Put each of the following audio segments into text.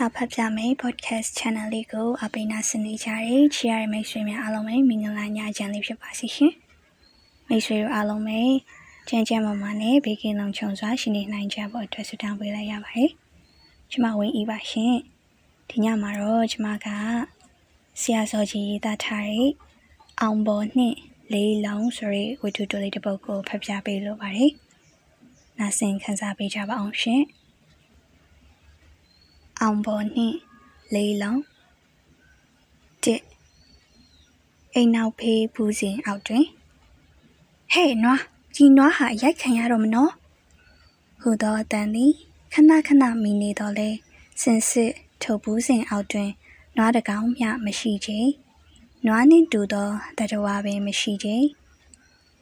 စာဖတ်ပြမယ် podcast channel လေးကိုအပိနာစနေကြတဲ့ချီရတဲ့မိတ်ဆွေများအားလုံးပဲမင်္ဂလာညချမ်းလေးဖြစ်ပါစေရှင်မိတ်ဆွေတို့အားလုံးပဲကျန်းကျန်းမာမာနဲ့ဘေးကင်းလုံခြုံစွာရှိနေနိုင်ကြဖို့အတွက်ဆုတောင်းပေးလိုက်ရပါတယ်ကျွန်မဝင်းဤပါရှင်ဒီညမှာတော့ကျွန်မကဆရာစောကြီးရေးသားထားတဲ့အောင်ပေါ်နှင့်လေးလုံးဆိုတဲ့ဝတ္ထုတိုလေးတစ်ပုဒ်ကိုဖတ်ပြပေးလိုပါတယ်နားဆင်ခန်းစားပေးကြပါအောင်ရှင် အောင်ပေါ်နှင့်လေးလုံးတစ်အိမ်နောက်ဖေးဘူးစဉ်အောက်တွင်ဟဲ့နွားကြီးနွားဟာရိုက်ခံရတော့မနော်ဟူသောအတန်သည်ခဏခဏမိနေတော့လဲစင်စစ်ထုတ်ဘူးစဉ်အောက်တွင်နွားတကောင်မျှမရှိချေနွားနှင့်တူသောတတဝါပင်မရှိချေ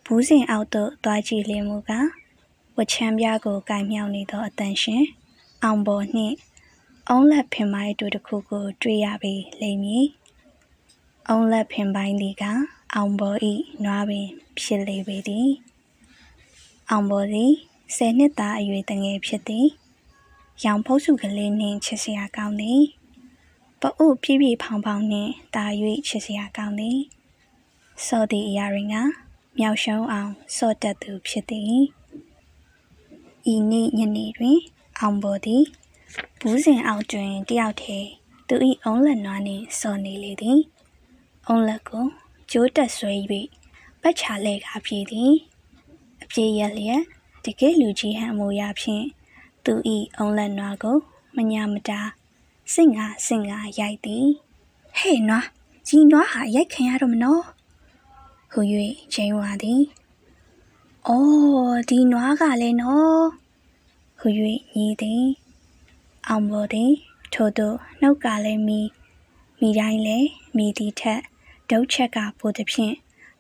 ဘူးစဉ်အောက်သို့တွားကြည့်လျင်မူကားဝချမ်းပြားကိုကင်မြောက်နေသောအတန်ရှင်အောင်ပေါ်နှင့် အုံးလက်ဖင်ပိုင်းတူတစ်ခုကို တွေ့ရပေလိမ့်မည်။အုံးလက်ဖင်ပိုင်းသည်ကအောင်ပေါ်ဤနွားပင် ဖြစ်လေပေသည်။အောင်ပေါ်သည်ဆယ်နှစ်သားအရွယ်တငယ်ဖြစ်သည်။ရောင်ဖုတ်စုကလေးနှင့်ချစ်စရာကောင်းသည်။ပအုပ်ပြည့်ပြည့်ဖောင်ဖောင်နှင့်တာ၍ချစ်စရာကောင်းသည်။စောသည့်အရာတွင်ကမြောက်ရှုံးအောင်စော့တက်သူဖြစ်သည်။ဤနေ့ညနေတွင်အောင်ပေါ်သည် ဘူးစဉ်အောက်တွင်တယောက်ထဲသူ၏အုံးလက်နွားနှင့်စော်နေလေသည်အုံးလက်ကိုကျိုးတက်ဆွဲ၍ပတ်ချလဲကားပြေးသည်အပြေးရလျက်တကယ်လူကြီးဟန်အမူအရာဖြင့်သူ၏အုံးလက်နွားကိုမညာမတာစင်ငါစင်ငါရိုက်သည်ဟဲ့နွားကြီးနွားဟာရိုက်ခံရတော့မနော်ဟူ၍ချိန်ဝါသည်အော်ဒီနွားကလည်းနော်ဟူ၍ညီသည် အောင်ပေါ်သည်ထို့သို့နှုတ်ကလည်းမီမိတိုင်းလည်းမိသည်ထက်ဒုတ်ချက်ကပိုသည်ဖြင့်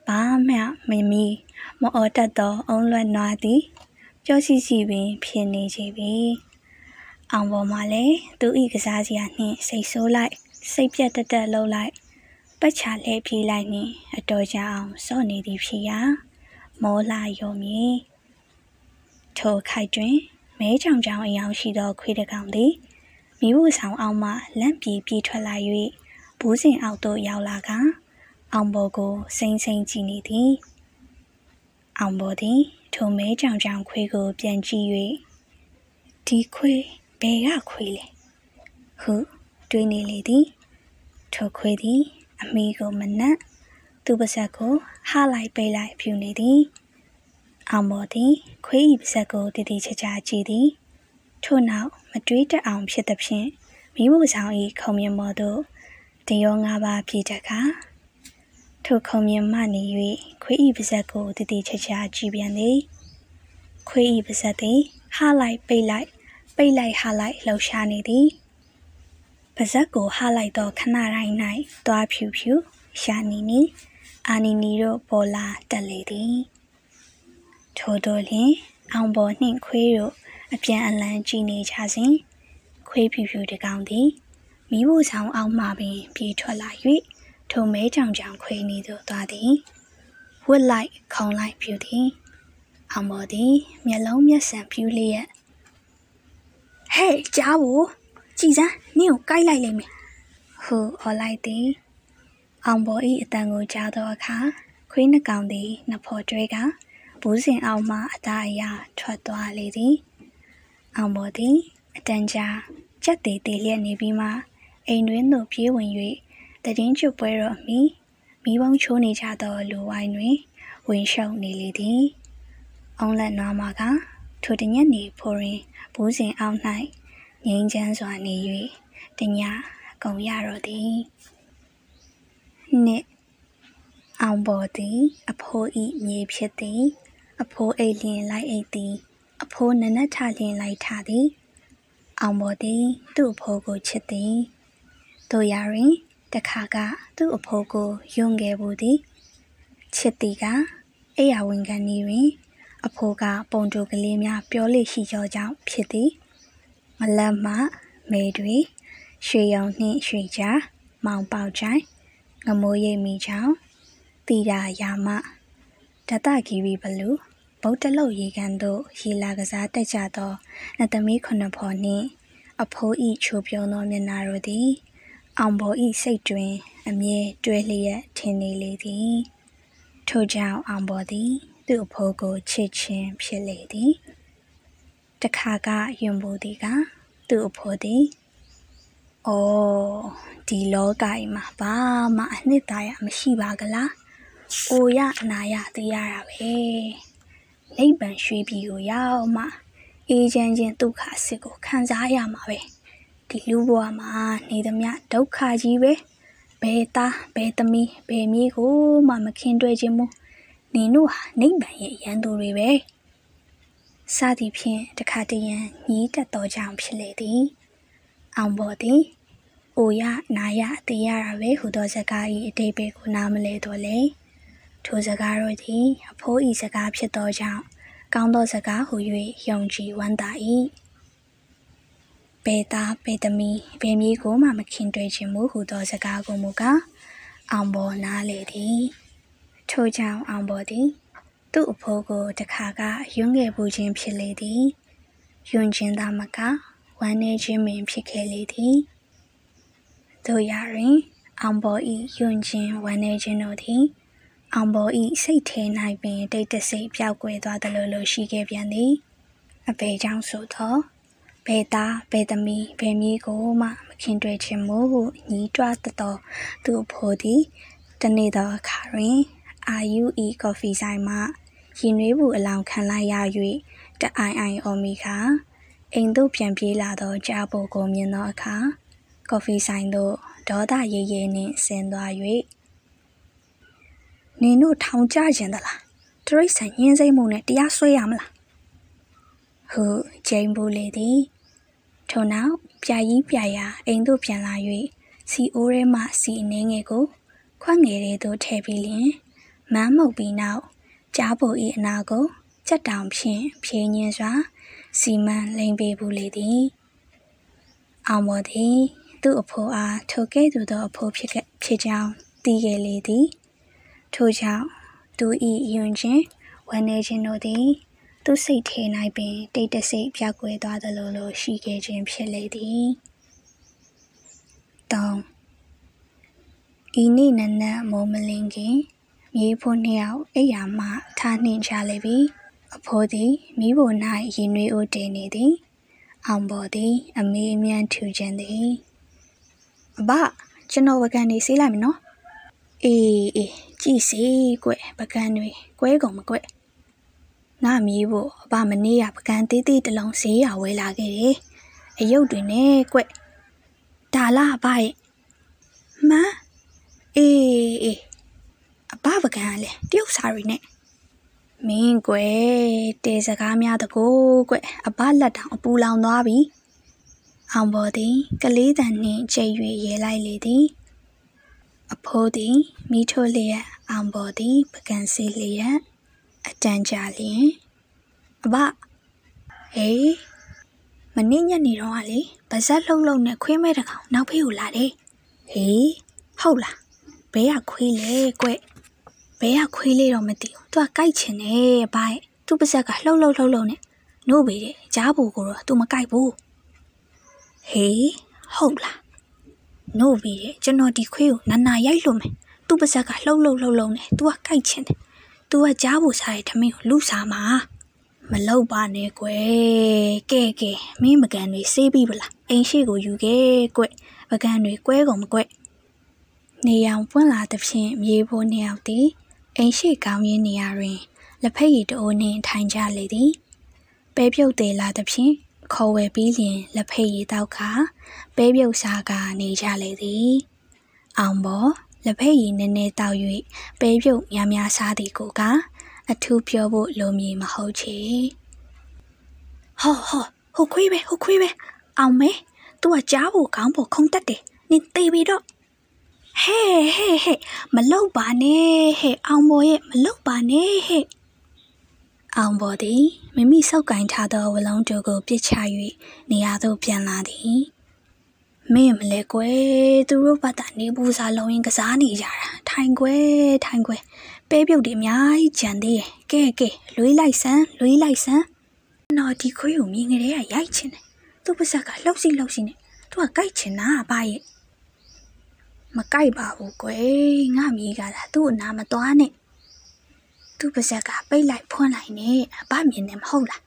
ဘာမှမမီမအော်တတ်သောအုံလွတ်နွားသည်ကြောစီစီပင်ဖြစ်နေကြပြီအောင်ပေါ်မှာလည်းသူဤကစားစရာနှင့်စိတ်ဆိုးလိုက်စိတ်ပြတ်တက်တက်လှုပ်လိုက်ပတ်ချလဲပြေးလိုက်နှင့်အတော်ကြာအောင်စော့နေသည်ဖြစ်ရာမောလာယုံမည်ထိုခိုက်တွင် မဲချောင်ချောင်အယောင်ရှိသောခွေးတကောင်သည်မိဖို့ဆောင်အောင်မှလန့်ပြေးပြေးထွက်လာ၍ဘူးစင်အောက်သို့ရောက်လာကအောင်ဘော်ကိုစိမ့်စိမ့်ကြည့်နေသည်အောင်ဘော်သည်ထိုမဲချောင်ချောင်ခွေးကိုပြန်ကြည့်၍ဒီခွေးဘယ်ကခွေးလဲဟုတွေးနေလေသည်ထိုခွေးသည် အမိကိုမနှက်သူပါဇက်ကိုဟားလိုက်ပိတ်လိုက်ဖြူနေသည် အောင်မော်သည် ခွေးဤပါဇက်ကိုတည်တည်ချာချာကြည့်သည်ထို့နောက်မတွေးတတ်အောင်ဖြစ်သည်ဖြင့်မိဖို့ဆောင်ဤခုံမြင်မော်သို့တရောငါးပါးပြေးတတ်ကာထိုခုံမြင်မှနေ၍ခွေးဤပါဇက်ကိုတည်တည်ချာချာကြည့်ပြန်သည်ခွေးဤပါဇက်သည်ဟားလိုက်ပိတ်လိုက်ပိတ်လိုက်ဟားလိုက်လှုပ်ရှားနေသည်ပါဇက်ကိုဟားလိုက်သောခဏတိုင်း၌သွားဖြူဖြူရှာနီနီအာနီနီတို့ပေါ်လာတက်လေသည် ထို့သောလျှင်အောင်ပေါ်နှင့်ခွေးတို့အပြန်အလှန်ကြည့်နေကြစဉ်ခွေးဖြူဖြူတကောင်သည်မိဖို့ဆောင်အောက်မှပင်ပြေးထွက်လာ၍ထိုမဲကြောင်ကြောင်ခွေးနေသို့သွားသည်ဝတ်လိုက်ခုံလိုက်ပြူသည်အောင်ပေါ်သည်မျက်လုံးမျက်စံပြူလျက်ဟဲ့ကြားဘူးကြည်စမ်းနင့်ကိုကိုက်လိုက်လိမ့်မယ်ဟုအော်လိုက်သည်အောင်ပေါ်၏အတန်ကိုကြားသောအခါခွေးနှကောင်သည်နှဖော်ကျွဲက ဘူးစင်အောင်မှအသားအရာထွက်သွားလေသည်အောင်ပေါ်သည်အတန်ကြာကြက်သေးသေးလျက်နေပြီးမှအိမ်တွင်သို့ပြေးဝင်၍တည်င်းကျွပွဲတော်မီမိဘုံချိုးနေကြသောလူဝိုင်းတွင်ဝင်ရှုံနေလေသည်အောင်လက်နွားမကထိုတညက်နေဖိုရင်ဘူးစင်အောင်၌ငိမ့်ချမ်းစွာနေ၍တညကုံရတော်သည်နှစ်အောင်ပေါ်သည် အဖိုးဤမြေဖြစ်သည် အဖိုးအိတ်လျင်လိုက်အိတ်သည် အဖိုးနနက်ထလျင်လိုက်ထသည် အောင်ပေါ်သည် သူ့အဖိုးကိုချစ်သည်တို့ရရင်တခါကသူ့အဖိုးကိုယွံခဲ့ဘူးသည်ချစ်သည်ကအိယာဝင်ခံနေတွင် အဖိုးကပုံတူကလေးများပြောလိရှိကြောကြောင့်ဖြစ်သည်မလတ်မှမေတွေရွှေရုံနှင့်ရွှေကြားမောင်ပေါချိုင်ငမိုးရိပ်မိချောင်းတီရာယာမဒတဂီရီဘလူ ဗုဒ္ဓလုတ်ရေကန်သို့ရေလာကစားတက်ကြသောနတ်သမီးခုနှစ်ဖော်နှင့် အဖိုးဤချိုပြုံးသောမျက်နာတို့သည် အောင်ဘောဤစိတ်တွင် အမြဲတွဲလျက်ထင်နေလေသည်ထို့ကြောင့်အောင်ဘောသည် သူ့အဖိုးကိုချစ်ချင်းဖြစ်လေသည်တခါကယွန်ဘူသည်ကသူ့အဖိုးသည်အော်ဒီလောကကြီးမှာဘာမှအနှစ်သာရမရှိပါကလား။အိုရအနာရသိရတာပဲ။ နိဗ္ဗာန်ရွှေပြည်ကိုရောက်မှအေးချမ်းခြင်းဒုက္ခအစစ်ကိုခံစားရမှာပဲ။ဒီလူဘဝမှာနေသမျှဒုက္ခကြီးပဲ။ဘယ်သားဘယ်သမီးဘယ်မြေးကိုမှမခင်တွေ့ခြင်းမို့နင်တို့ဟာနိဗ္ဗာန်ရဲ့ရန်သူတွေပဲ။စသည်ဖြင့်တခါတရံညီးတက်တော်ကြောင့်ဖြစ်လေသည်။အောင်ပေါ်သည်အိုရနာရအသေးရတာပဲဟူသောစကား၏အတိတ်ပဲကိုနားမလဲတော့လေ ထိုစကားတို့သည် အဖိုးဤစကားဖြစ်သောကြောင့်ကောင်းသောစကားဟူ၍ယုံကြည်ဝမ်းသာ၏ပေတာပေသမီပေမီကိုမှမခင်တွေ့ခြင်းမူဟူသောစကားကိုမူကားအောင်ပေါ်နားလေသည်ထို့ကြောင့်အောင်ပေါ်သည် သူ့အဖိုးကိုတခါကယွန်းခဲ့ပူခြင်းဖြစ်လေသည်ယွန်းခြင်းသာမကဝမ်းနေခြင်းပင်ဖြစ်ခဲ့လေသည်တို့ရတွင်အောင်ပေါ်ဤယွန်ခြင်းဝမ်းနေခြင်းတို့သည် အောင်ပေါ်ဤစိတ်ထဲ၌ပင်တိတ်တဆိတ်ပျောက်ကွယ်သွားသလိုလိုရှိခဲ့ပြန်သည်အပေကြောင့်ဆိုသောဘယ်သားဘယ်သမီးဘယ်မီးကိုမှမခင်တွေ့ခြင်းမို့ဟုညီးတွားတတော်သူ့ဖို့သည်တနေ့သောအခါတွင်အာယူဤကော်ဖီဆိုင်မှရင်နွေးဘူးအလောင်းခံလိုက်ရ၍တအိုင်အိုင်အော်မီခါအိမ်သို့ပြန်ပြေးလာသောကြားပိုကိုမြင်သောအခါ ကော်ဖီဆိုင်သို့ဒေါသရဲရဲနှင့်ဆင်းသွား၍ နင်တို့ထောင်ကြခြင်းသလားတရိတ်ဆန်ညင်းစိမ့်မှုနဲ့တရားစွဲရမလားဟုဂျိန်ဘူးလေသည်ထို့နောက်ပြာကြီးပြာရာအိမ်သို့ပြန်လာ၍စီအိုးထဲမှစီအနေငယ်ကို ခွက်ငယ်တွေသို့ထည့်ပြီးလျင်မမ်းမုတ်ပြီးနောက်ကြားပူ၏အနာကိုကြက်တောင်ဖြင့်ဖြင်းညင်းစွာ စီမံလိမ့်ပေးဘူးလေသည်အောင်မော်သည် သူ့အဖိုးအားထိုကဲ့သို့သောအဖိုးဖြစ်ခဲ့ဖြစ်ကြောင်းသိခဲ့လေသည် ထို့ကြောင့်သူ၏ယွန်ခြင်းဝမ်းနေခြင်းတို့သည် သူစိတ်ထဲ၌ပင် တိတ်တဆိတ်ပြောက်ကွယ်သွားသလိုလိုရှိခဲ့ခြင်းဖြစ်လေသည်တောင်းဤနေ့နနက်မိုးမလင်းခင်မြေဖို့နှစ်ယောက်အိယာမှထားနှင်ချလေပြီအဖိုးသည်မိဖို့၌ရင်နွေးအိုးတင်နေသည်အောင်ပေါ်သည် အမေအမြန်းထူခြင်းသည်အဘကျွန်တော်ပကံနေဆေးလိုက်မယ်နော်အေးအေး ကြည့်စီကွပကံတွေကွဲကုန်မကွငါမီးဖို့အဘမနေ့ကပကံသေးသေးတလုံးဈေးရဝဲလာခဲ့တယ်အယုတ်တွေနဲ့ကွဒါလားအဘရဲ့မအေးအေးအဘပကံလဲတရုတ်စာရီနဲ့မင်းကွယ်တေစကားများတကိုးကွအဘလက်တောင်အပူလောင်သွားပြီအောင်ပေါ်သည်ကလေးတန်နှင့်ကြိတ်၍ရဲလိုက်လေသည် အဖိုးသည်မိထိုးလျက်အောင်ပေါ်သည်ပကံစီလျက်အတန်ကြာလျင်အဘဟေးမနေ့ညနေတော့ကလေပါဇက်လှုပ်လှုပ်နဲ့ခွေးမဲတကောင်နောက်ဖေးကိုလာတယ်ဟေးဟုတ်လားဘဲကခွေးလေကွဘဲကခွေးလေးတော့မသိဘူးသူကကြိုက်ချင်တယ်ဘိုက်သူ့ပါဇက်ကလှုပ်လှုပ်လှုပ်လှုပ်နဲ့နို့ပေတဲ့ကြားပူကိုတော့သူမကြိုက်ဘူးဟေးဟုတ်လား နို့ပြီးရဲ့ကျွန်တော်ဒီခွေးကိုနာနာရိုက်လို့မယ်သူ့ပါဇက်ကလှုပ်လှုပ်လှုပ်လှုပ်နေ तू ကကြိုက်ချင်တယ်။ तू ကကြားဖို့စားတဲ့ထမင်းကိုလူစားမှာမလောက်ပါနဲ့ကွယ်ကဲကဲမင်းမကန်တွေစေးပြီးပလားအိမ်ရှိကိုယူခဲ့ကွပကံတွေကွဲကုန်မကွနေရောင်ပွင့်လာသဖြင့်မြေဖိုးနှစ်ယောက်သည်အိမ်ရှိကောင်းရင်းနေရာတွင်လက်ဖက်ရည်တအိုးနှင့်ထိုင်ကြလေသည်ပဲပြုတ်သေးလာသဖြင့် ခေါ်ဝယ်ပြီးလျင်လက်ဖက်ရည်တောက်ခါပဲပြုတ်စားကနေကြလေသည်အောင်ပေါ်လက်ဖက်ရည်နည်းနည်းတောက်၍ပဲပြုတ်များများစားသည်ကိုကအထူးပြောဖို့လိုမည်မဟုတ်ချေဟောဟောဟိုခွေးပဲဟိုခွေးပဲအောင်မဲသူကကြားဖို့ကောင်းဖို့ခုံတက်တယ်နင်သေးပြီတော့ဟဲ့ဟဲ့ဟဲ့မလောက်ပါနဲ့ဟဲ့အောင်ပေါ်ရဲ့မလောက်ပါနဲ့ဟဲ့ အောင်ပေါ်သည်မိမိစောက်ကင်ထားသောဝလုံးတူကိုပြစ်ချ၍နေရာသို့ပြန်လာသည်မင်းမလဲကွယ်သူတို့ဘာသာနေဘူးစားလုံးရင်ကစားနေကြတာထိုင်ကွယ်ထိုင်ကွယ်ပဲပြုတ်တွေအများကြီးကြံသေးရဲ့ကဲကဲလွေးလိုက်စမ်းလွေးလိုက်စမ်းနော်ဒီခွေးကိုမြင်ကြတဲ့ကရိုက်ချင်တယ်သူ့ပါဇက်ကလှုပ်စီလှုပ်စီနဲ့သူကကြိုက်ချင်တာအဘရဲ့မကြိုက်ပါဘူးကွယ်ငါမိကသာသူ့အနာမသွားနဲ့ သူ့ပါဇက်ကပိတ်လိုက်ဖွင့်လိုက်နဲ့အဘမြင်နေမဟုတ်လား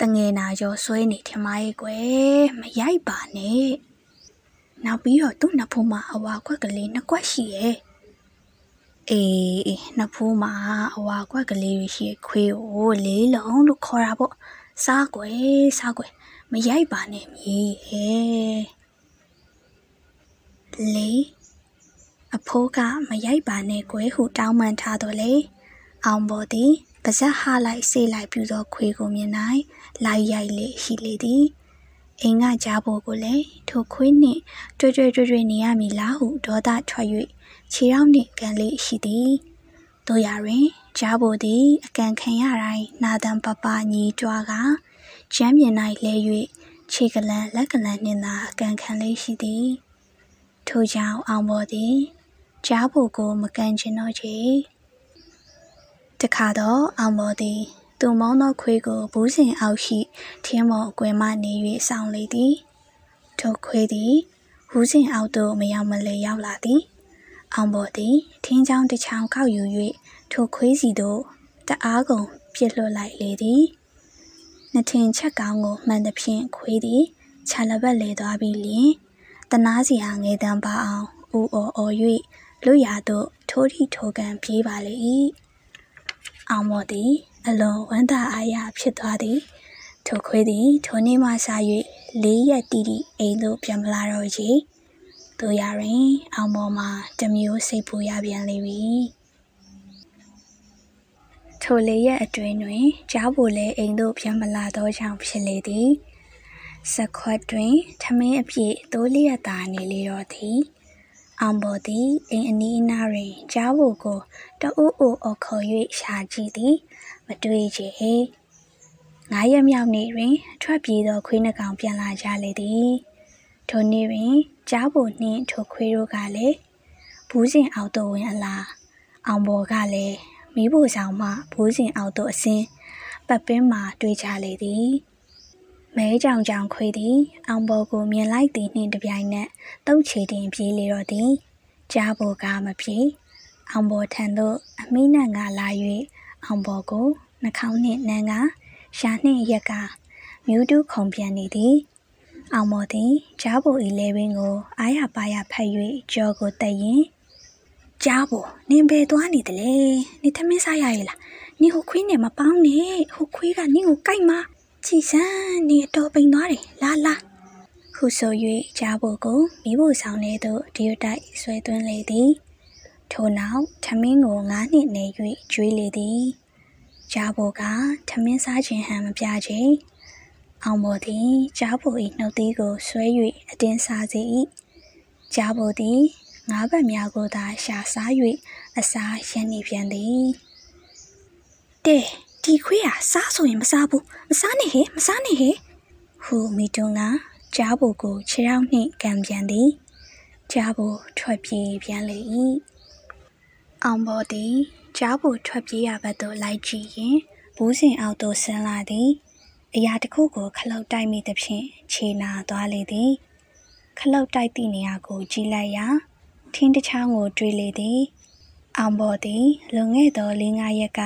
တငယ်နာရောဆွဲနေထင်မရဲ့ကွယ်မရိုက်ပါနဲ့နောက်ပြီးတော့သူ့နှစ်ဖူးမှာအဝါခွက်ကလေးနှစ်ကွက်ရှိရဲ့အေးအေးနှစ်ဖူးမှာအဝါခွက်ကလေးတွေရှိခွေးကိုလေးလုံးလို့ခေါ်တာပေါ့စားကွယ်စားကွယ်မရိုက်ပါနဲ့မြေဟဲလေးအဖိုးကမရိုက်ပါနဲ့ကွယ်ဟုတောင်းပန်ထားတော့လေ အောင်ပေါ်သည်ပါဇက်ဟလိုက်ဆေးလိုက်ပြူသောခွေကိုမြင်၌လိုက်ရိုက်လေရှိလေသည်အိမ်ကကြားဖို့ကိုလည်းထိုခွေးနှင့်တွေ့တွေ့တွေ့တွေ့နေရမည်လားဟုဒေါသထွက်၍ခြေထောက်နှင့်ကန်လေးရှိသည်တို့ရတွင်ကြားဖို့သည်အကန်ခံရတိုင်းနာတံပပညီတွားကချမ်းမြင်၌လဲ၍ခြေကလန်လက်ကလန်နှင့်သာအကန်ခံလေးရှိသည်ထို့ကြောင့်အောင်ပေါ်သည်ကြားဖို့ကိုမကန်ချင်တော့ချေ တခါတော့အောင်ပေါ်သည် သူမောင်းသောခွေးကိုဘူးစင်အောက်ရှိထင်းမော်အကွယ်မှနေ၍ဆောင်လေသည်ထိုခွေးသည်ဘူးစင်အောက်သို့မရောက်မလဲရောက်လာသည် အောင်ပေါ်သည်ထင်းချောင်းတစ်ချောင်းခောက်ယူ၍ထိုခွေးစီသို့တအားကုန်ပြစ်လွတ်လိုက်လေသည်နှစ်ထင်ချက်ကောင်းကိုမှန်သဖြင့်ခွေးသည်ခြာလဘက်လေသွားပြီးလျင်တနာစီဟာငေတံပါအောင်ဦးအော်အော်၍လွတ်ရာသို့ထိုးထီထိုးကန်ပြေးပါလေ၏ အောင်မော်သည် အလွန်ဝမ်းသာအားရဖြစ်သွားသည်ထိုခွေးသည်ထိုနေ့မှစ၍လေးရက်တီတီအိမ်သို့ပြန်မလာတော့ချေတို့ရရင်အောင်မော်မှာတမျိုးစိတ်ပူရပြန်လေပြီထိုလေးရက်အတွင်းတွင်ကြားဖို့လဲအိမ်သို့ပြန်မလာတော့ကြောင်ဖြစ်လေသည်စခွက်တွင်ထမင်းအပြည့်သိုးလျက်သာနေလေတော့သည် အောင်ပေါ်သည်အိမ်အနီးအနားတွင်ကြားဖို့ကိုတအုပ်အုပ်အော်ခေါ်၍ရှာကြည့်သည် မတွေ့ချေငါးရက်မြောက်နေ့တွင် ထွက်ပြေးသောခွေးနှကောင်ပြန်လာကြလေသည်ထိုနေ့တွင်ကြားဖို့နှင့်ထိုခွေးတို့ကလည်းဘူးစင်အောက်သို့ဝင်အလားအောင်ပေါ်ကလည်းမိဖို့ဆောင်မှဘူးစင်အောက်သို့အစင်းပတ်ပင်းမှာတွေ့ကြလေသည် မဲကြောင်ကြောင်ခွေသည် အောင်ပေါ်ကိုမြင်လိုက်သည်နှင့်တပြိုင်နက်တုတ်ချေတင်ပြေးလေတော့သည်ကြားဖို့ကမပြေအောင်ပေါ်ထံသို့အမိနတ်ကလာ၍အောင်ပေါ်ကိုနှာခေါင်းနှင့်နန်းကရှာနှင့်ရက်ကမြူးတူးခုံပြန်နေသည်အောင်မော်သည်ကြားဖို့ဤလဲပင်ကိုအားရပါရဖတ်၍ကြောကိုတက်ရင်ကြားဖို့နင်ဘယ်သွားနေတလဲနေသမင်းစားရရဲ့လားနေဟိုခွေးနဲ့မပေါင်းနဲ့ဟိုခွေးကနင့်ကိုကြိုက်မှာ ကြည်စမ်းနေတော့ပိန်သွားတယ်လာလာခုဆို၍ကြားဖို့ကိုမိဖို့ဆောင်နေသို့ဒီရတိုက်ဆွဲသွင်းလေသည်ထို့နောက်ထမင်းကိုငါးနှစ်နေ၍ကျွေးလေသည်ကြားဖို့ကထမင်းစားခြင်းဟန်မပြချေအောင်ပေါ်သည်ကြားဖို့၏နှုတ်သီးကိုဆွဲ၍အတင်းစားစေ၏ကြားဖို့သည်ငါးဘက်များကိုသာရှာစား၍အစာရန်နေပြန်သည်တဲ့ ဒီခွေးဟာစားဆိုရင်မစားဘူးမစားနဲ့ဟဲ့မစားနဲ့ဟဲ့ဟူမိတွန်းကကြားဖို့ကိုခြေထောက်နှင့်ကံပြန်သည်ကြားဖို့ထွက်ပြေးပြန်လေ၏အောင်ပေါ်သည်ကြားဖို့ထွက်ပြေးရဘက်သို့လိုက်ကြည့်ရင်ဘူးစင်အောက်သို့ဆင်းလာသည်အရာတစ်ခုကိုခလုတ်တိုက်မိသဖြင့်ခြေနာသွားလေသည်ခလုတ်တိုက်သည့်နေရာကိုကြည့်လိုက်ရာထင်းတစ်ချောင်းကိုတွေးလေသည်အောင်ပေါ်သည်လွန်ခဲ့သော၄-၅ရက်က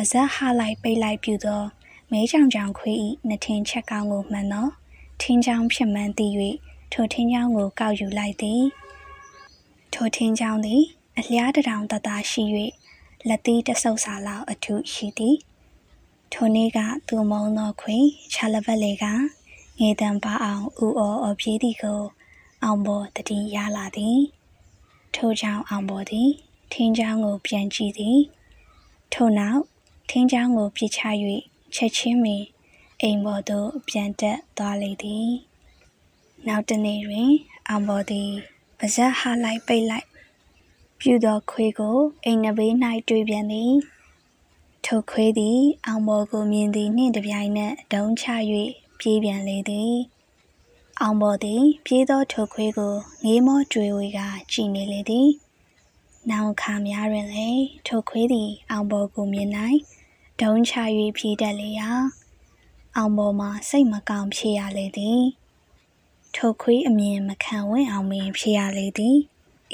ပါဇက်ဟလိုက်ပိတ်လိုက်ပြူသောမဲချောင်ချောင်ခွေး၏နှထင်ချက်ကောင်းကိုမှန်သောထင်းချောင်းဖြစ်မှန်သိ၍ထိုထင်းချောင်းကိုကောက်ယူလိုက်သည်ထိုထင်းချောင်းသည်အလျားတထောင်တသားရှိ၍လက်သီးတဆုပ်စာလောက်အထုရှိသည်ထိုနေ့ကသူမုံသောခွေချာလဘက်လေကငေတံပါအောင်ဥအော်အပြေးသည်ကိုအောင်ပေါ်တတိရလာသည်ထိုကြောင့်အောင်ပေါ်သည်ထင်းချောင်းကိုပြန်ကြည့်သည်ထို့နောက် ထင်းချောင်းကိုပြစ်ချ၍ချက်ချင်းပင်အိမ်ပေါ်သို့ပြန်တက်သွားလေသည်နောက်တနေ့တွင်အောင်ပေါ်သည်ပါဇက်ဟလိုက်ပိတ်လိုက်ပြူသောခွေးကိုအိမ်နဘေး၌တွေ့ပြန်သည်ထိုခွေးသည် အောင်ပေါ်ကိုမြင်သည်နှင့်တပြိုင်နက်ဒုံချ၍ပြေးပြန်လေသည်အောင်ပေါ်သည် ပြေးသောထိုခွေးကိုငေးမောကြွေဝေကကြည်နေလေသည် နောင်ခါများတွင်လည်းထိုခွေးသည်အောင်ပေါ်ကိုမြင်၌ဒုံချ၍ပြေးတတ်လေရာအောင်ပေါ်မှာစိတ်မကောင်းဖြစ်ရလေသည်ထိုခွေးအမြင်မခံဝင့်အောင်ပင်ဖြစ်ရလေသည်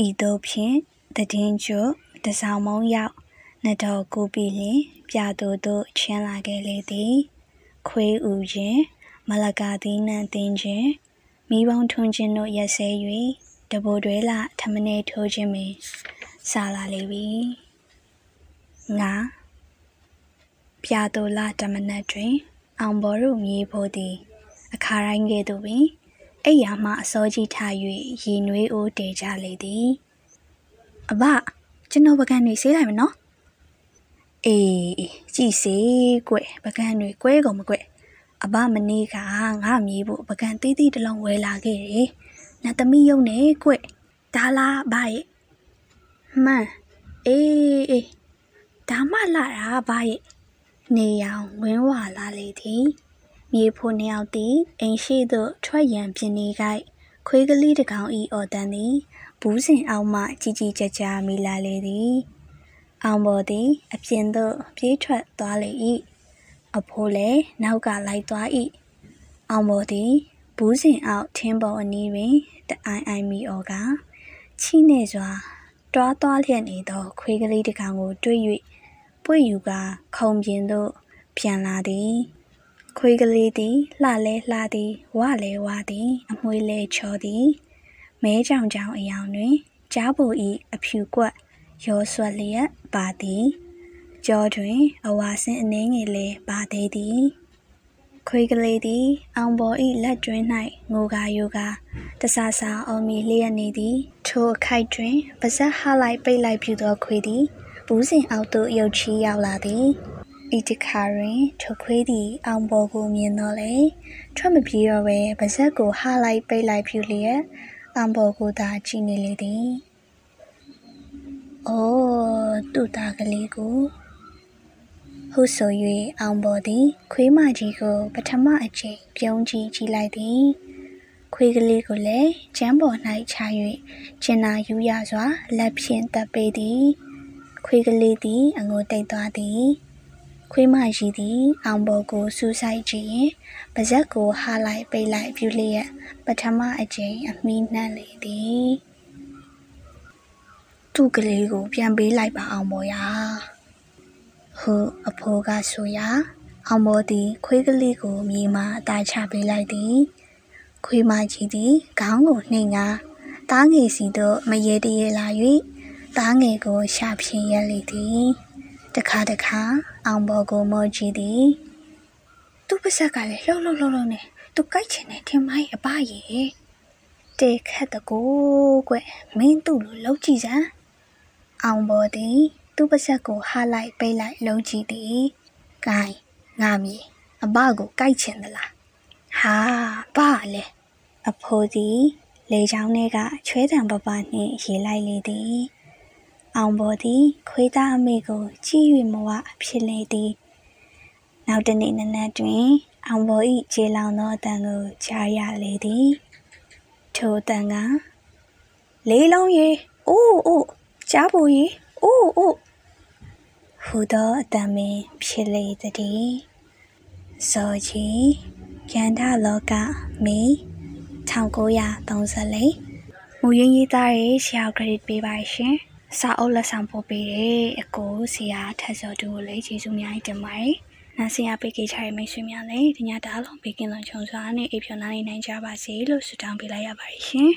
ဤသို့ဖြင့်တည်င်းကျွတ်တစောင်းမုံရောက်နှစ်တော်ကိုပြီလင်ပြသူတို့ချမ်းလာခဲ့လေသည် ခွေးဥခြင်းမလကာသီးနှံတင်ခြင်းမိဘုံထွန်းခြင်းတို့ရက်စဲ၍တဘိုတွဲလာထမနေထိုးခြင်းပင် စာလာလေပြီငါပြသူလာတမနက်တွင် အောင်ဘော်တို့မြေဖို့သည်အခါတိုင်းကဲ့သို့ပင်အိယာမှအစောကြီးထား၍ရေနွေးအိုးတေကြလေသည်အဘကျွန်တော်ပကံနေဆေးလိုက်မနော်အေးကြည်စေကွပကံတွေကွဲကုန်မကွအဘမနေ့ကငါမြေဖို့ပကံတီးတီးတလုံးဝယ်လာခဲ့တယ်နတ်သမီးယုံနေကွဒါလားဘာရဲ့ မှန်အေးအေးဒါမှလာတာဘာရဲ့နေရောင်ဝင်းဝါလာလေသည်မြေဖို့နှစ်ယောက်သည်အိမ်ရှိသို့ထွက်ရန်ပြင်းနေကိုက်ခွေးကလေးတစ်ကောင်ဤအော်တန်သည်ဘူးစင်အောက်မှကြီးကြီးကြပ်ကြပ်မိလာလေသည်အောင်ပေါ်သည်အပြင်သို့ပြေးထွက်သွားလေ၏အဖိုးလည်းနောက်ကလိုက်သွား၏အောင်ပေါ်သည်ဘူးစင်အောက်ထင်းပေါ်အနီးတွင်တအိုင်အိုင်မီအော်ကချီနေစွာ တွားသွားလျက်နေသော ခွေးကလေးတစ်ကောင်ကိုတွေ့၍ပွေယူကခုံပြင်းသို့ပြန်လာသည်ခွေးကလေးသည်လှလဲလှသည်ဝလဲဝသည် အမွှေးလဲချောသည်မဲကြောင်ကြောင်အယောင်တွင်ကြားပူဤအဖြူကွက်ရောဆွက်လျက်ပါသည်ကြောတွင် အဝါစင်အနှင်းငယ်လဲပါသေးသည် ခွေးကလေးသည် အောင်ပေါ်ဤလက်တွင်၌ငိုကာယိုကာတဆာဆာအောင်မီလျက်နေသည်ထိုအခိုက်တွင်ပါဇက်ဟလိုက်ပိတ်လိုက်ပြူသောခွေးသည်ဘူးစင်အောက်သို့ရုတ်ချီရောက်လာသည်ဤတခါတွင်ထိုခွေးသည် အောင်ပေါ်ကိုမြင်တော့လေထွက်မပြေတော့ပဲပါဇက်ကိုဟလိုက်ပိတ်လိုက်ပြူလျက်အောင်ပေါ်ကိုသာကြည့်နေလေသည်အိုးသူ့သားကလေးကို ဟုဆို၍အောင်ပေါ်သည် ခွေးမကြီးကို ပထမအကြိမ်ပြုံးကြည့်ကြည့်လိုက်သည်ခွေးကလေးကိုလည်းကျမ်းပေါ်၌ချ၍ကျင်နာယူရစွာလက်ဖြင့်တပ်ပေးသည် ခွေးကလေးသည် အငိုတိတ်သွားသည် ခွေးမကြီးသည် အောင်ပေါ်ကိုစူးစိုက်ကြည့်ရင်ပါဇက်ကိုဟားလိုက်ပိတ်လိုက်ပြုလျက်ပထမအကြိမ်အမိနှံ့လေသည်သူ့ကလေးကိုပြန်ပေးလိုက်ပါအောင်ပေါ်ရာ ဟုအဖိုးကဆိုရာအောင်မောသည်ခွေးကလေးကိုမြေမှအသားချပေးလိုက်သည်ခွေးမကြီးသည်ခေါင်းကိုနှိမ်ကားသားငယ်စီသို့မရေတရေလာ၍သားငယ်ကိုရှာဖြင်းရလေသည်တခါတခါအောင်ဘောကိုမောကြည့်သည်သူ့ပါဇက်ကလည်းလှုပ်လှုပ်လှုပ်လှုပ်နေသူကြိုက်ချင်တယ်ထင်မိုင်းအပရေတေခတ်တကိုကွမင်းသူ့လိုလှုပ်ကြည့်စမ်းအောင်ဘောသည် သူ့ပါဇက်ကိုဟားလိုက်ပိတ်လိုက်လုံးကြည့်သည်ဂိုင်းငါမီအဘကိုကြိုက်ချင်သလားဟာဘာလဲအဖိုးသည်လေချောင်းထဲကချွဲတံပပနှင့်ရေလိုက်လေသည်အောင်ပေါ်သည် ခွေးသားအမေကိုကြည့်၍မဝဖြစ်လေသည်နောက်တနေ့နနက်တွင် အောင်ပေါ်၏ခြေလောင်သောအတန်ကိုကြားရလေသည်ထိုအတန်ကလေးလုံးရေအိုးအိုးကြားပူရေအိုးအိုး ဟူသောအတန်ပင်ဖြစ်လေသည်ဇော်ကြီးကျန်တာလောကမေ1934မူရင်းရေးသားရေးဆရာ credit ပေးပါရှင်စာအုပ်လက်ဆောင်ပို့ပေးတဲ့အကိုဆရာထက်စောတူကိုလည်းကျေးဇူးများတင်ပါတယ်နာဆရာပေးကြချရမိတ်ဆွေများလည်းဒီညတားလုံးပေးကင်းလုံးချုံစွာနဲ့အိပ်ဖြော်နိုင်နိုင်ကြပါစေလို့ဆုတောင်းပေးလိုက်ရပါတယ်ရှင်